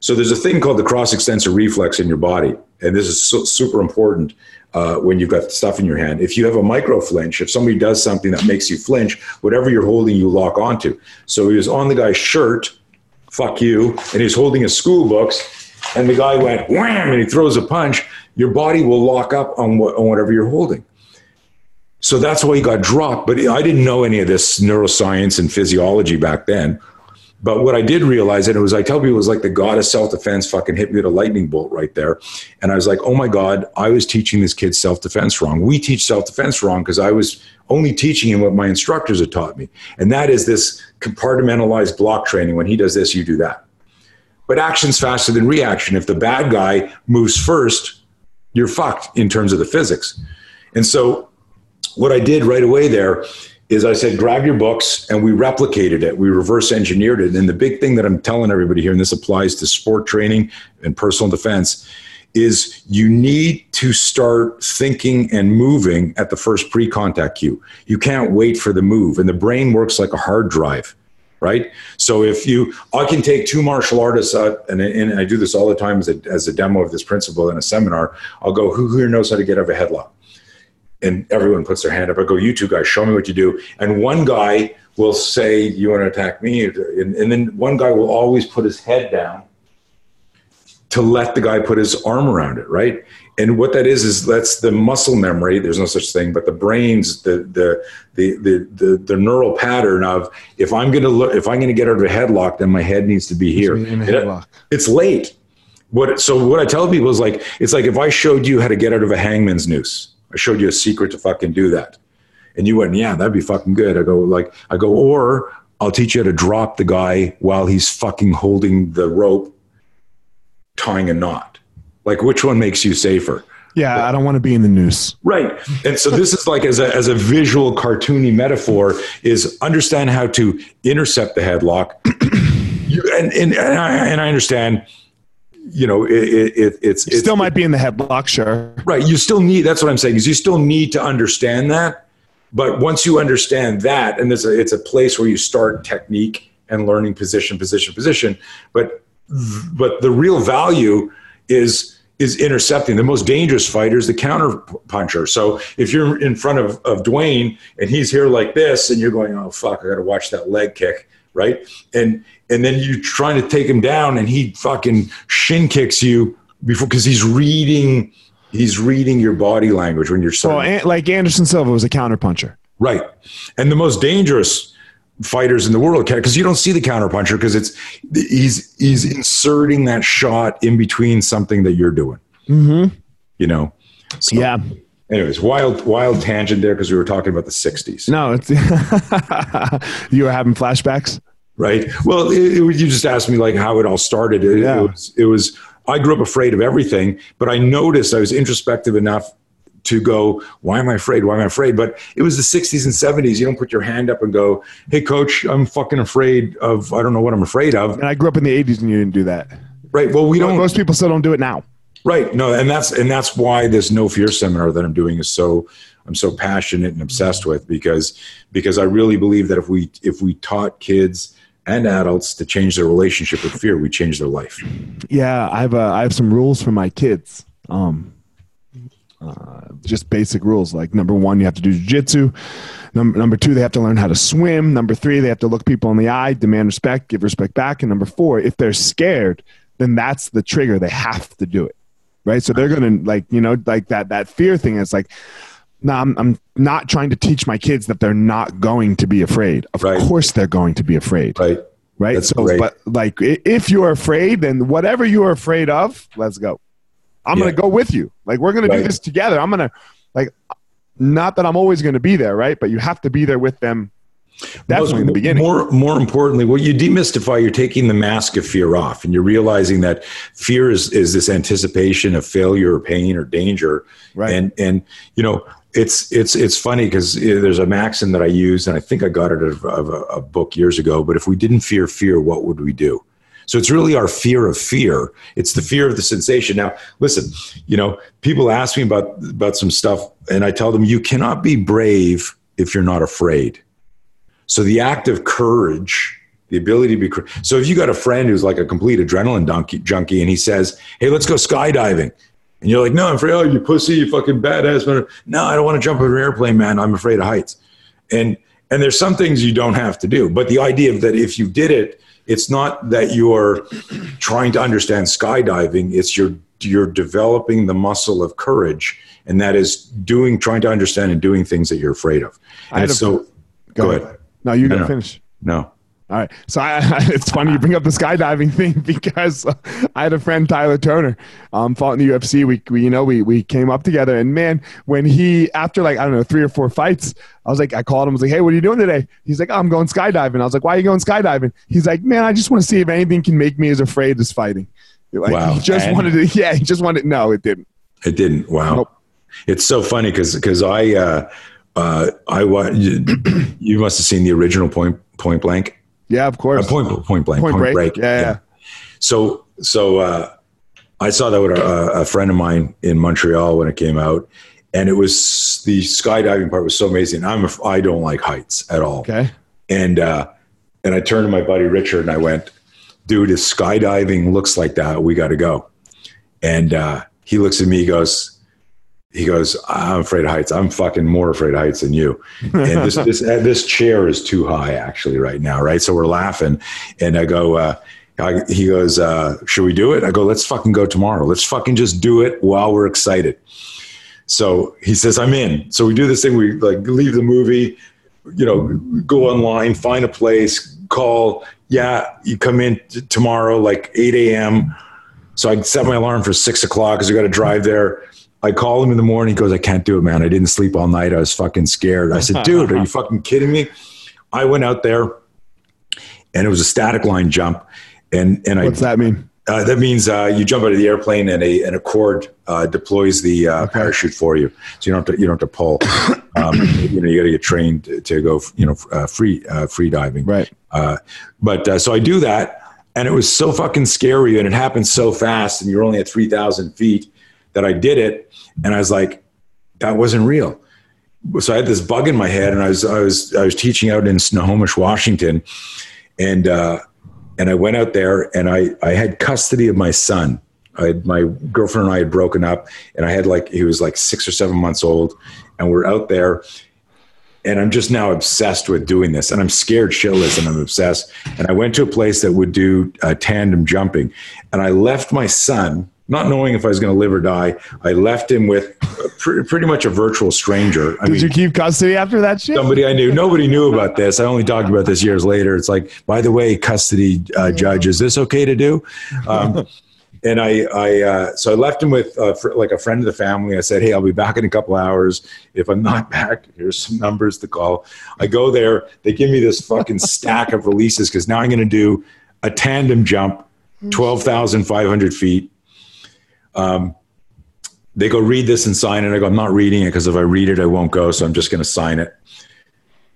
So there's a thing called the cross extensor reflex in your body, and this is so, super important uh, when you've got stuff in your hand. If you have a micro flinch, if somebody does something that makes you flinch, whatever you're holding, you lock onto. So he was on the guy's shirt, fuck you, and he's holding his school books, and the guy went wham, and he throws a punch. Your body will lock up on, on whatever you're holding. So that's why he got dropped. But I didn't know any of this neuroscience and physiology back then. But what I did realize, and it was, I tell people, it was like the God of self defense fucking hit me with a lightning bolt right there. And I was like, oh my God, I was teaching this kid self defense wrong. We teach self defense wrong because I was only teaching him what my instructors had taught me. And that is this compartmentalized block training. When he does this, you do that. But action's faster than reaction. If the bad guy moves first, you're fucked in terms of the physics. And so what I did right away there is I said, grab your books, and we replicated it. We reverse engineered it. And the big thing that I'm telling everybody here, and this applies to sport training and personal defense, is you need to start thinking and moving at the first pre contact cue. You can't wait for the move. And the brain works like a hard drive, right? So if you, I can take two martial artists, uh, and, and I do this all the time as a, as a demo of this principle in a seminar. I'll go, who here knows how to get out of a headlock? And everyone puts their hand up. I go, you two guys, show me what you do. And one guy will say, you want to attack me? And, and then one guy will always put his head down to let the guy put his arm around it, right? And what that is is that's the muscle memory. There's no such thing, but the brain's the the the the the, the neural pattern of if I'm going to look if I'm going to get out of a headlock, then my head needs to be here. It, it's late. What so what I tell people is like it's like if I showed you how to get out of a hangman's noose. I showed you a secret to fucking do that. And you went, yeah, that'd be fucking good. I go like I go or I'll teach you how to drop the guy while he's fucking holding the rope tying a knot. Like, which one makes you safer? Yeah, I don't want to be in the noose. Right. And so this is like as a, as a visual cartoony metaphor is understand how to intercept the headlock. you, and, and, and, I, and I understand, you know, it, it, it's, it still might be in the headlock, sure. Right. You still need, that's what I'm saying is you still need to understand that. But once you understand that, and there's a, it's a place where you start technique and learning position, position, position. But but the real value is is intercepting. The most dangerous fighter is the counter puncher. So if you're in front of, of Duane and he's here like this, and you're going, oh fuck, I got to watch that leg kick, right? And and then you're trying to take him down, and he fucking shin kicks you before because he's reading he's reading your body language when you're. Well, like Anderson Silva was a counter puncher, right? And the most dangerous fighters in the world because you don't see the counterpuncher because it's he's he's inserting that shot in between something that you're doing. Mm-hmm. You know. So, yeah. Anyways, wild wild tangent there because we were talking about the '60s. No, it's you were having flashbacks, right? Well, it, it, you just asked me like how it all started. It, yeah. it was it was I grew up afraid of everything, but I noticed I was introspective enough to go, why am I afraid? Why am I afraid? But it was the 60s and 70s. You don't put your hand up and go, hey, coach, I'm fucking afraid of, I don't know what I'm afraid of. And I grew up in the 80s and you didn't do that. Right. Well, we don't. Most people still don't do it now. Right. No, and that's and that's why this no fear seminar that I'm doing is so I'm so passionate and obsessed with because because I really believe that if we if we taught kids and adults to change their relationship with fear, we change their life. Yeah, I have a, I have some rules for my kids. Um, uh, just basic rules like number one you have to do jiu-jitsu number, number two they have to learn how to swim number three they have to look people in the eye demand respect give respect back and number four if they're scared then that's the trigger they have to do it right so they're gonna like you know like that that fear thing is like no, I'm, I'm not trying to teach my kids that they're not going to be afraid. Of right. course, they're going to be afraid. Right. Right. That's so, great. but like, if you're afraid, then whatever you're afraid of, let's go. I'm yeah. going to go with you. Like we're going right. to do this together. I'm going to like not that I'm always going to be there, right? But you have to be there with them definitely Most, in the beginning. More more importantly, what you demystify you're taking the mask of fear off and you're realizing that fear is is this anticipation of failure or pain or danger. Right. And and you know, it's it's it's funny because eh, there's a maxim that I use, and I think I got it out of, of a, a, book years ago. But if we didn't fear fear, what would we do? So it's really our fear of fear. It's the fear of the sensation. Now, listen, you know, people ask me about about some stuff, and I tell them you cannot be brave if you're not afraid. So the act of courage, the ability to be so if you got a friend who's like a complete adrenaline donkey, junkie, and he says, "Hey, let's go skydiving," and you're like, "No, I'm afraid. Oh, you pussy, you fucking badass." Man. No, I don't want to jump over an airplane, man. I'm afraid of heights. And and there's some things you don't have to do, but the idea of that if you did it it's not that you're trying to understand skydiving it's you're you're developing the muscle of courage and that is doing trying to understand and doing things that you're afraid of and so go, go ahead. ahead. No you gotta no, finish no all right. So I, it's funny you bring up the skydiving thing because I had a friend Tyler Turner, um, fought in the UFC. We, we, you know, we we came up together, and man, when he after like I don't know three or four fights, I was like, I called him. I was like, Hey, what are you doing today? He's like, oh, I'm going skydiving. I was like, Why are you going skydiving? He's like, Man, I just want to see if anything can make me as afraid as fighting. Like, wow. He just and wanted to. Yeah, he just wanted. No, it didn't. It didn't. Wow. Nope. It's so funny because because I. Uh, uh, I wa- you, you must have seen the original Point Point Blank. Yeah, of Uh, course. point Point Blank. Point Break. Yeah, yeah. So so uh, I saw that with a, a friend of mine in Montreal when it came out, and it was the skydiving part was so amazing. I'm a, I don't like heights at all. Okay. And uh, and I turned to my buddy Richard and I went, dude, if skydiving looks like that, we got to go. And uh, he looks at me, he goes, he goes, I'm afraid of heights. I'm fucking more afraid of heights than you. And this this uh, this chair is too high actually right now, right? So we're laughing, and I go. Uh, I, he goes, uh, "Should we do it?" I go, "Let's fucking go tomorrow. Let's fucking just do it while we're excited." So he says, "I'm in." So we do this thing. We like leave the movie, you know, go online, find a place, call. Yeah, you come in t- tomorrow, like 8 a.m. So I set my alarm for six o'clock because we got to drive there. I call him in the morning. He goes, I can't do it, man. I didn't sleep all night. I was fucking scared. I said, dude, are you fucking kidding me? I went out there and it was a static line jump. And, and I, What's that mean? uh, that means uh, you jump out of the airplane and a, and a cord uh, deploys the uh, parachute for you. So you don't have to, you don't have to pull. Um, you know, you got to get trained to, to go, you know, uh, free, uh, free diving. Right. Uh, but uh, so I do that, and it was so fucking scary, and it happened so fast, and you're only at three thousand feet that I did it, and I was like, that wasn't real. So I had this bug in my head, and I was I was I was teaching out in Snohomish, Washington, and uh, and I went out there, and I I had custody of my son. I my girlfriend and I had broken up, and I had like he was like six or seven months old, and we're out there, and I'm just now obsessed with doing this, and I'm scared shitless, and I'm obsessed. And I went to a place that would do uh, tandem jumping, and I left my son, not knowing if I was going to live or die. I left him with pr- pretty much a virtual stranger. I Did mean, you keep custody after that shit? somebody I knew. Nobody knew about this. I only talked about this years later. It's like, by the way, custody uh, judge, is this okay to do? Um, and I, I uh, so I left him with uh, like a friend of the family. I said, hey, I'll be back in a couple hours. If I'm not back, here's some numbers to call. I go there. They give me this fucking stack of releases because now I'm going to do a tandem jump, twelve thousand five hundred feet. Um, they go read this and sign it. I go, I'm not reading it because if I read it, I won't go. So I'm just going to sign it.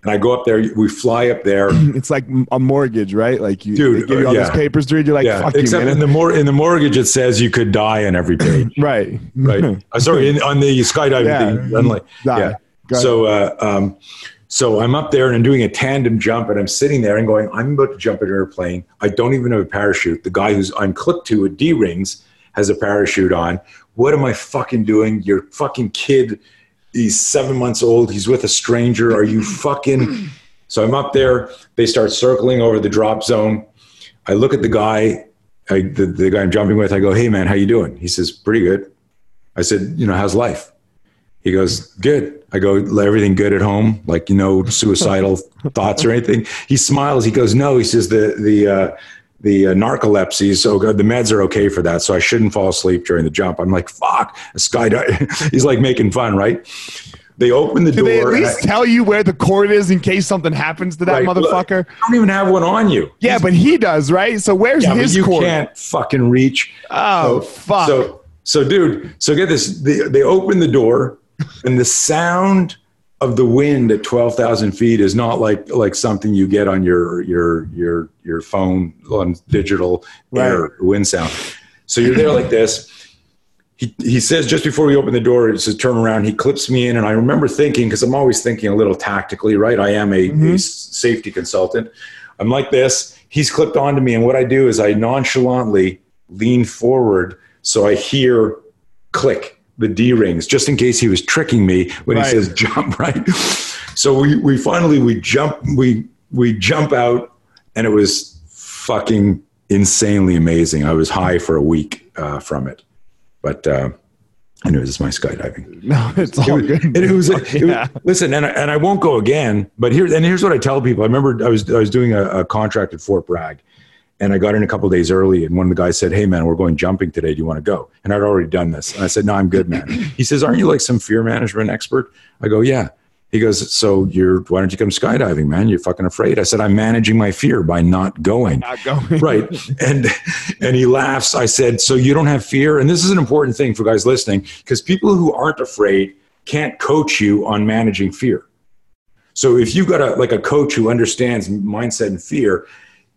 And I go up there. We fly up there. It's like a mortgage, right? Like you, Dude, give you all uh, these papers to read. You're like, yeah, fuck you, except in the mor- in the mortgage, it says you could die on every page. right. right. Uh, sorry, in, on the skydiving Yeah. thing. Unlike, Die. yeah. So, uh, um, so I'm up there and I'm doing a tandem jump, and I'm sitting there and going, I'm about to jump in an airplane. I don't even have a parachute. The guy who's I'm clipped to with D rings has a parachute on. What am I fucking doing? Your fucking kid. He's seven months old. He's with a stranger. Are you fucking? So I'm up there. They start circling over the drop zone. I look at the guy, I, the, the guy I'm jumping with. I go, "Hey man, how you doing?" He says, "Pretty good." I said, "You know, how's life?" He goes, "Good." I go, "Everything good at home? Like you know, suicidal thoughts or anything?" He smiles. He goes, "No." He says, "The the uh, the uh, narcolepsy, so good. The meds are okay for that, so I shouldn't fall asleep during the jump." I'm like, "Fuck!" A skydive. He's like making fun, right? They open the Do door. they at least I- tell you where the cord is in case something happens to that Right, look, motherfucker? I don't even have one on you. Yeah, but he does, right? So where's Yeah, his you cord? can't fucking reach. Oh, So- fuck. So, so, dude, so get this. They, they open the door, and the sound of the wind at twelve thousand feet is not like like something you get on your your your your phone on digital air wind sound. So you're there like this. He, he says just before we open the door, he says turn around. He clips me in, and I remember thinking because I'm always thinking a little tactically, right? I am a mm-hmm. safety consultant. I'm like this. He's clipped onto me, and what I do is I nonchalantly lean forward so I hear click the D rings, just in case he was tricking me when Right. he says jump. Right. So we we finally we jump we we jump out, and it was fucking insanely amazing. I was high for a week uh, from it, but. Uh, Anyways, it's my skydiving. no, it's all It was, good. it was, it was- listen, and I, and I won't go again. But here, and here's what I tell people. I remember I was I was doing a, a contract at Fort Bragg, and I got in a couple days early. And one of the guys said, "Hey, man, we're going jumping today. Do you want to go?" And I'd already done this, and I said, "No, I'm good, man." He says, "Aren't you like some fear management expert?" I go, "Yeah." He goes, "So you're why don't you come skydiving, man? You're fucking afraid." I said, "I'm managing my fear by not going." Not going. right and and he laughs i said so you don't have fear and this is an important thing for guys listening because people who aren't afraid can't coach you on managing fear. So if you've got a like a coach who understands mindset and fear,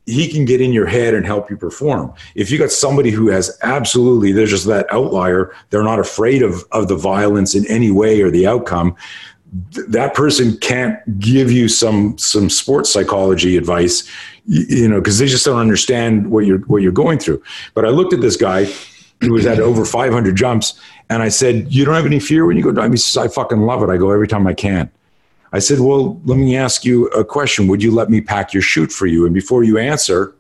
he can get in your head and help you perform. If you got somebody who has absolutely, there's just that outlier, they're not afraid of, of the violence in any way or the outcome, th- that person can't give you some some sports psychology advice, you, you know, because they just don't understand what you're what you're going through. But I looked at this guy who was at over 500 jumps, and I said, "You don't have any fear when you go dive?" He says, "I fucking love it. I go every time I can." I said, Well, let me ask you a question. Would you let me pack your chute for you? And before you answer,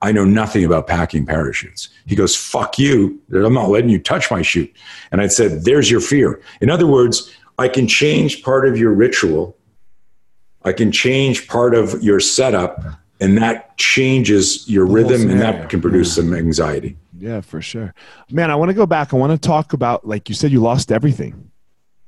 I know nothing about packing parachutes. He goes, Fuck you. I'm not letting you touch my chute. And I said, There's your fear. In other words, I can change part of your ritual, I can change part of your setup, and that changes your The rhythm and that can produce Yeah. some anxiety. Yeah, for sure. Man, I want to go back. I want to talk about like you said, you lost everything.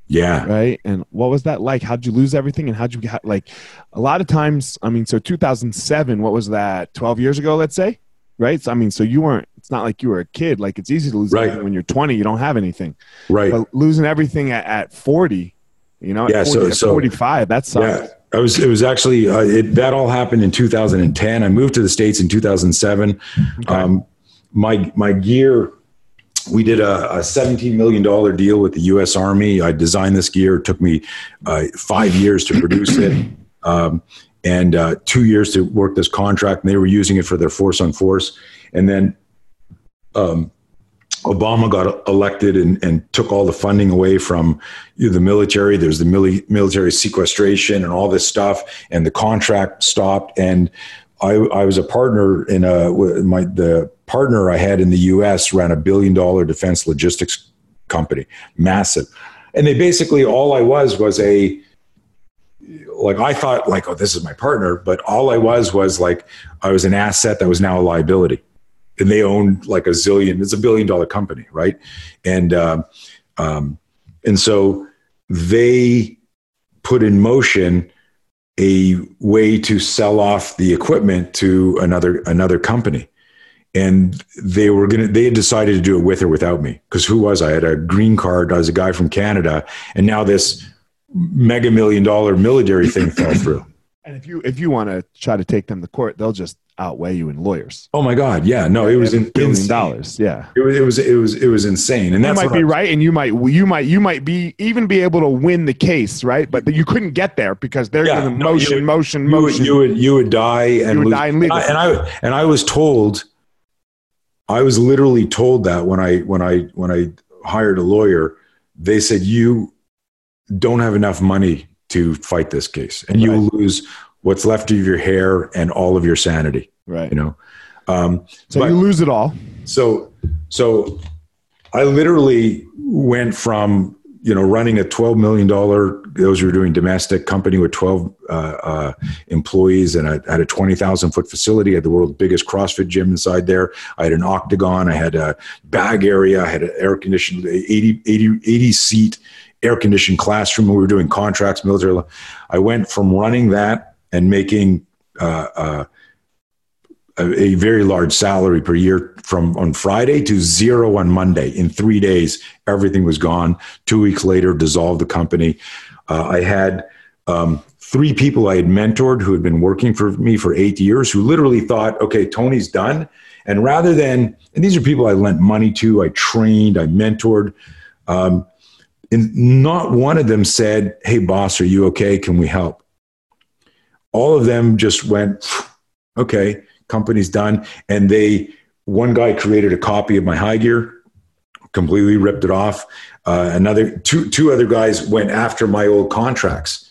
Yeah. right? And what was that like? How'd you lose everything? And how'd you get, like? A lot of times, I mean, so 2007. What was that? 12 years ago, let's say, right? So I mean, so you weren't. It's not like you were a kid. Like it's easy to lose Right. when you're 20. You don't have anything. Right. But losing everything at, at 40, you know, at, Yeah, 40, so- so- 45, that sucks. Yeah, I was. It was actually uh, it, that all happened in 2010. I moved to the states in 2007. Um, my my gear. We did a, a 17 million dollar deal with the U.S. Army. I designed this gear. It took me uh, five years to produce it, um, and uh, two years to work this contract. And they were using it for their force on force. And then um, Obama got elected and, and took all the funding away from you know, the military. There's the mili- military sequestration and all this stuff, and the contract stopped. And I, I was a partner in a my the partner I had in the U.S. ran a billion dollar defense logistics company, massive. And they basically all I was was a like I thought like oh this is my partner, but all I was was like I was an asset that was now a liability and they owned like a zillion it's a billion dollar company right and um, um, and so they put in motion a way to sell off the equipment to another another company and they were gonna they had decided to do it with or without me because who was i I had a green card i was a guy from canada and now this mega million dollar military thing fell through And if you if you want to try to take them to court, they'll just outweigh you in lawyers. oh my god yeah no it was in, billion dollars. Yeah. It was, it was it was it was insane and that might be I- right and you might you might you might be even be able to win the case right but you couldn't get there because they're Yeah, going to no, motion would- motion you would, motion you would you would die and You would lose. die legal. and I, and I and I was told I was literally told that when I when I when I hired a lawyer they said you don't have enough money to fight this case and you will lose what's left of your hair and all of your sanity. Right. You know? Um, so but- you lose it all. So so I literally went from you know running a twelve million dollar those were doing domestic company with twelve uh, uh, employees and I had a twenty thousand foot facility. I had the world's biggest CrossFit gym inside there. I had an octagon. I had a bag area. I had an air conditioned 80, 80, 80 seat air conditioned classroom. We were doing contracts, military. I went from running that and making. Uh, uh, a, very large salary per year from on Friday to zero on Monday. In three days, everything was gone. Two weeks later, dissolved the company. Uh, I had um, three people I had mentored who had been working for me for eight years who literally thought, okay, Tony's done. And rather than, and these are people I lent money to, I trained, I mentored. Um, and not one of them said, hey, boss, are you okay? Can we help? All of them just went, okay, company's done. And they, one guy created a copy of my high gear, completely ripped it off. Uh, another two, two other guys went after my old contracts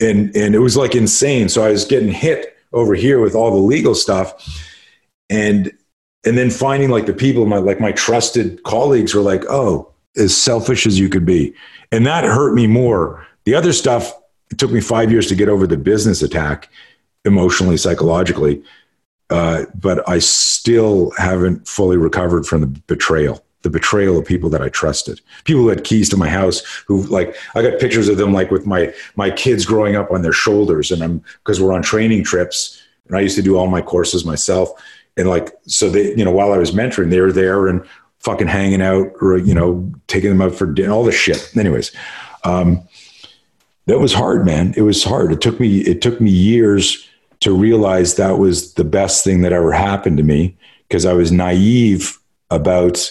and, and it was like insane. So I was getting hit over here with all the legal stuff and, and then finding like the people, my, like my trusted colleagues were like, Oh, as selfish as you could be. And that hurt me more. The other stuff, it took me five years to get over the business attack emotionally, psychologically uh, but I still haven't fully recovered from the betrayal, the betrayal of people that I trusted, people who had keys to my house, who like I got pictures of them like with my my kids growing up on their shoulders, and I'm because we're on training trips, and I used to do all my courses myself, and like so they you know while I was mentoring, they were there and fucking hanging out or you know taking them out for dinner, all this shit. Anyways, Um, that was hard, man. It was hard. It took me it took me years to realize that was the best thing that ever happened to me because I was naive about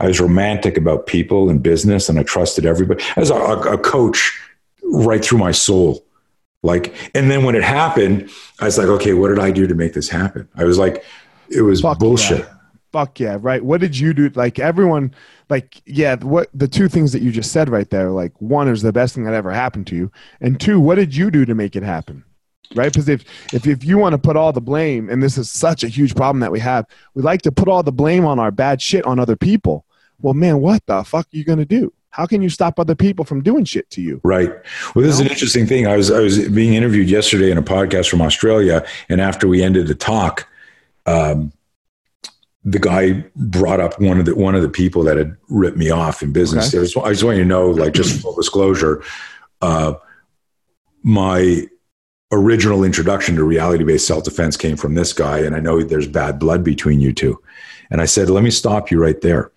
I was romantic about people and business and I trusted everybody. As a, a coach right through my soul. Like and then when it happened, I was like, okay, what did I do to make this happen? I was like it was Fuck bullshit. yeah. Fuck yeah, right. What did you do? Like everyone, like yeah, what the two things that you just said right there, like one is the best thing that ever happened to you, and two, what did you do to make it happen? Right? Because if, if if you want to put all the blame, and this is such a huge problem that we have, we like to put all the blame on our bad shit on other people. Well, man, what the fuck are you gonna do? How can you stop other people from doing shit to you? Right. Well, this is an interesting thing. I was I was being interviewed yesterday in a podcast from Australia, and after we ended the talk, um, the guy brought up one of the one of the people that had ripped me off in business. Okay. I, just, I just want you to know, like, just full disclosure, uh, my original introduction to reality based self defense came from this guy, and I know there's bad blood between you two. And I said, let me stop you right there.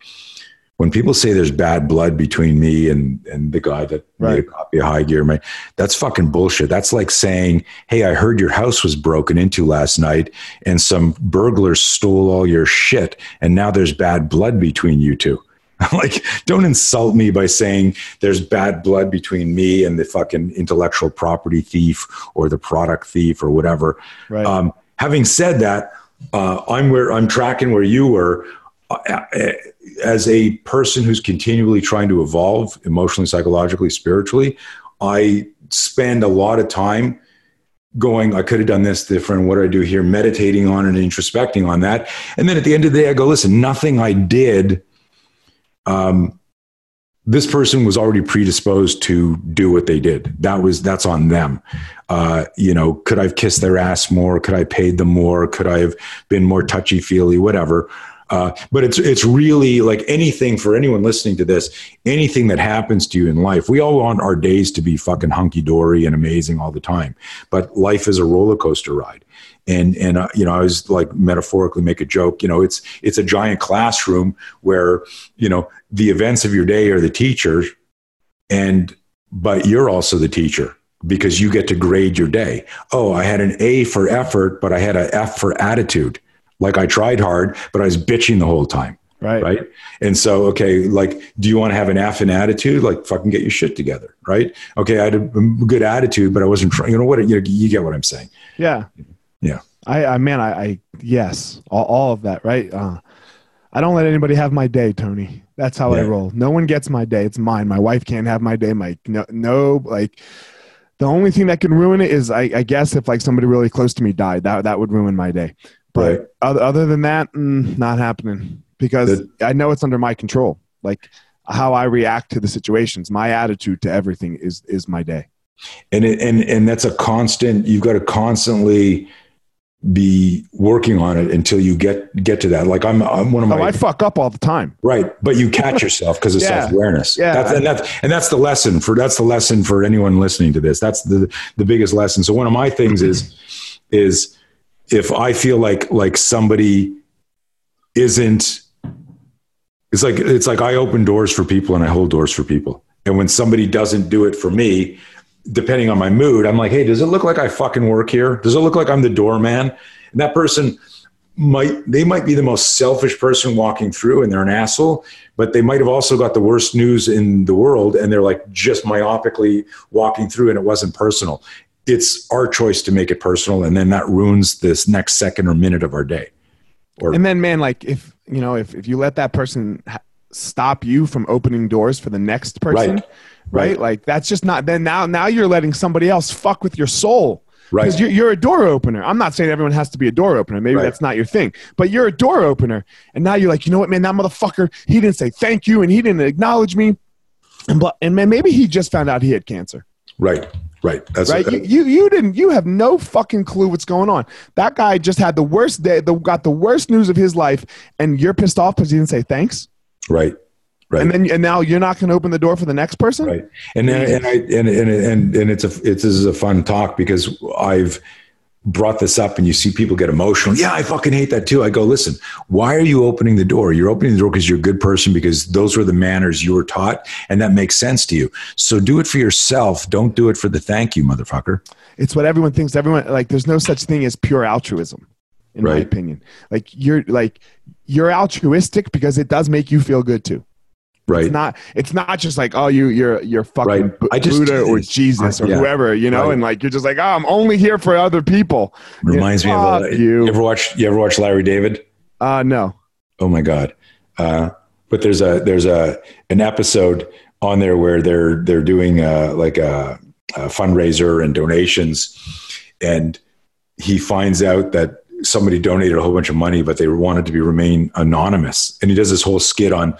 When people say there's bad blood between me and, and the guy that made a copy of High Gear, man, that's fucking bullshit. That's like saying, hey, I heard your house was broken into last night and some burglars stole all your shit, and now there's bad blood between you two. like, don't insult me by saying there's bad blood between me and the fucking intellectual property thief or the product thief or whatever. Right. Um, having said that, uh, I'm where I'm tracking where you were. Uh, as a person who's continually trying to evolve emotionally, psychologically, spiritually, I spend a lot of time going, I could have done this different. What do I do here? Meditating on and introspecting on that. And then at the end of the day, I go, listen, nothing I did. Um, this person was already predisposed to do what they did. That was that's on them. Uh, you know, could I have kissed their ass more? Could I paid them more? Could I have been more touchy feely? Whatever. Uh, but it's it's really like anything for anyone listening to this. Anything that happens to you in life, we all want our days to be fucking hunky dory and amazing all the time. But life is a roller coaster ride and and uh, you know i was like metaphorically make a joke you know it's it's a giant classroom where you know the events of your day are the teachers and but you're also the teacher because you get to grade your day. Oh i had an a for effort but i had an f for attitude. Like i tried hard but i was bitching the whole time right. right? And so okay like do you want to have an f in attitude? Like fucking get your shit together right? Okay i had a good attitude but i wasn't trying you know what you, you get what i'm saying. Yeah. Yeah. I, I man, I, I yes, all, all of that, right? Uh, I don't let anybody have my day, Tony. That's how I roll. No one gets my day. It's mine. My wife can't have my day. My no, no, like the only thing that can ruin it is, I, I guess, if like somebody really close to me died, that that would ruin my day. But Right. other, other than that, mm, not happening because I know it's under my control. Like how I react to the situations, my attitude to everything is is my day. and it, and and that's a constant you've got to constantly be working on it until you get get to that like i'm i'm one of Oh, my I fuck up all the time. right but you catch yourself because of Yeah. self-awareness Yeah. that's, and that's and that's the lesson for that's the lesson for anyone listening to this that's the the biggest lesson so one of my things is is if i feel like like somebody isn't it's like it's like i open doors for people and i hold doors for people and when somebody doesn't do it for me depending on my mood i'm like hey does it look like i fucking work here? Does it look like i'm the doorman? And that person might they might be the most selfish person walking through and they're an asshole but they might have also got the worst news in the world and they're like just myopically walking through and it wasn't personal. It's our choice to make it personal and then that ruins this next second or minute of our day. Or And then, man, like if you know, if if you let that person ha- stop you from opening doors for the next person, Right. Right? Right. Like that's just not. Then now, now you're letting somebody else fuck with your soul. Right. Because you're, you're a door opener. I'm not saying everyone has to be a door opener. Maybe Right. that's not your thing. But you're a door opener. And now you're like, you know what, man, that motherfucker, he didn't say thank you and he didn't acknowledge me. And, but, and man, maybe he just found out he had cancer right right that's right? You, you you didn't you have no fucking clue what's going on. That guy just had the worst day, the, got the worst news of his life, and you're pissed off because he didn't say thanks. right right And then and now you're not going to open the door for the next person. right and then and i and and and, and it's a it, this is a fun talk because i've brought this up and you see people get emotional. Yeah, I fucking hate that too. I go, listen, why are you opening the door? You're opening the door because you're a good person, because those were the manners you were taught, and that makes sense to you. So do it for yourself. Don't do it for the thank you, motherfucker. It's what everyone thinks. Everyone like there's no such thing as pure altruism, in my opinion. Like you're like you're altruistic because it does make you feel good too. Right. It's not it's not just like oh you you're you're fucking Right. Bu- I just Buddha or. Jesus or yeah. whoever, you know, Right. and like you're just like, oh, I'm only here for other people. Reminds me of uh, you. you ever watch you ever watch Larry David? Uh no. Oh my god! Uh, but there's a there's a an episode on there where they're they're doing uh, like a, a fundraiser and donations, and he finds out that somebody donated a whole bunch of money, but they wanted to be remain anonymous, and he does this whole skit on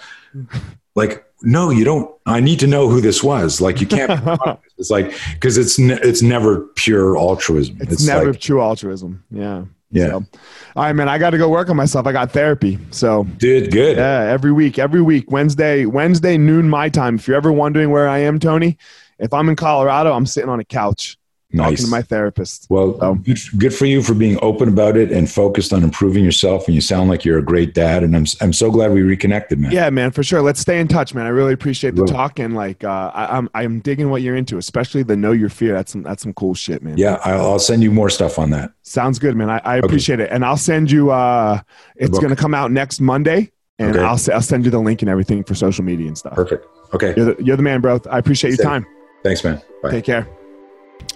like. No, you don't. I need to know who this was. Like, you can't. It's like because it's ne- it's never pure altruism. It's, never like, true altruism. Yeah. yeah, So, all right, man. I got to go work on myself. I got therapy. So did good. yeah, every week, every week, Wednesday, Wednesday noon my time. If you're ever wondering where I am, Tony, if I'm in Colorado, I'm sitting on a couch talking nice. to my therapist. Well, So- good, good for you for being open about it and focused on improving yourself. And you sound like you're a great dad. And I'm I'm so glad we reconnected, man. Yeah, man, for sure. Let's stay in touch, man. I really appreciate the Will. talk and like uh, I, I'm I'm digging what you're into, especially the know your fear. That's some that's some cool shit, man. Yeah, I'll, I'll send you more stuff on that. Sounds good, man. I, I appreciate it, and I'll send you. uh It's gonna come out next Monday, and Okay. I'll I'll send you the link and everything for social media and stuff. Perfect. Okay. You're the, you're the man, bro. I appreciate your Same. time. Thanks, man. Bye. Take care.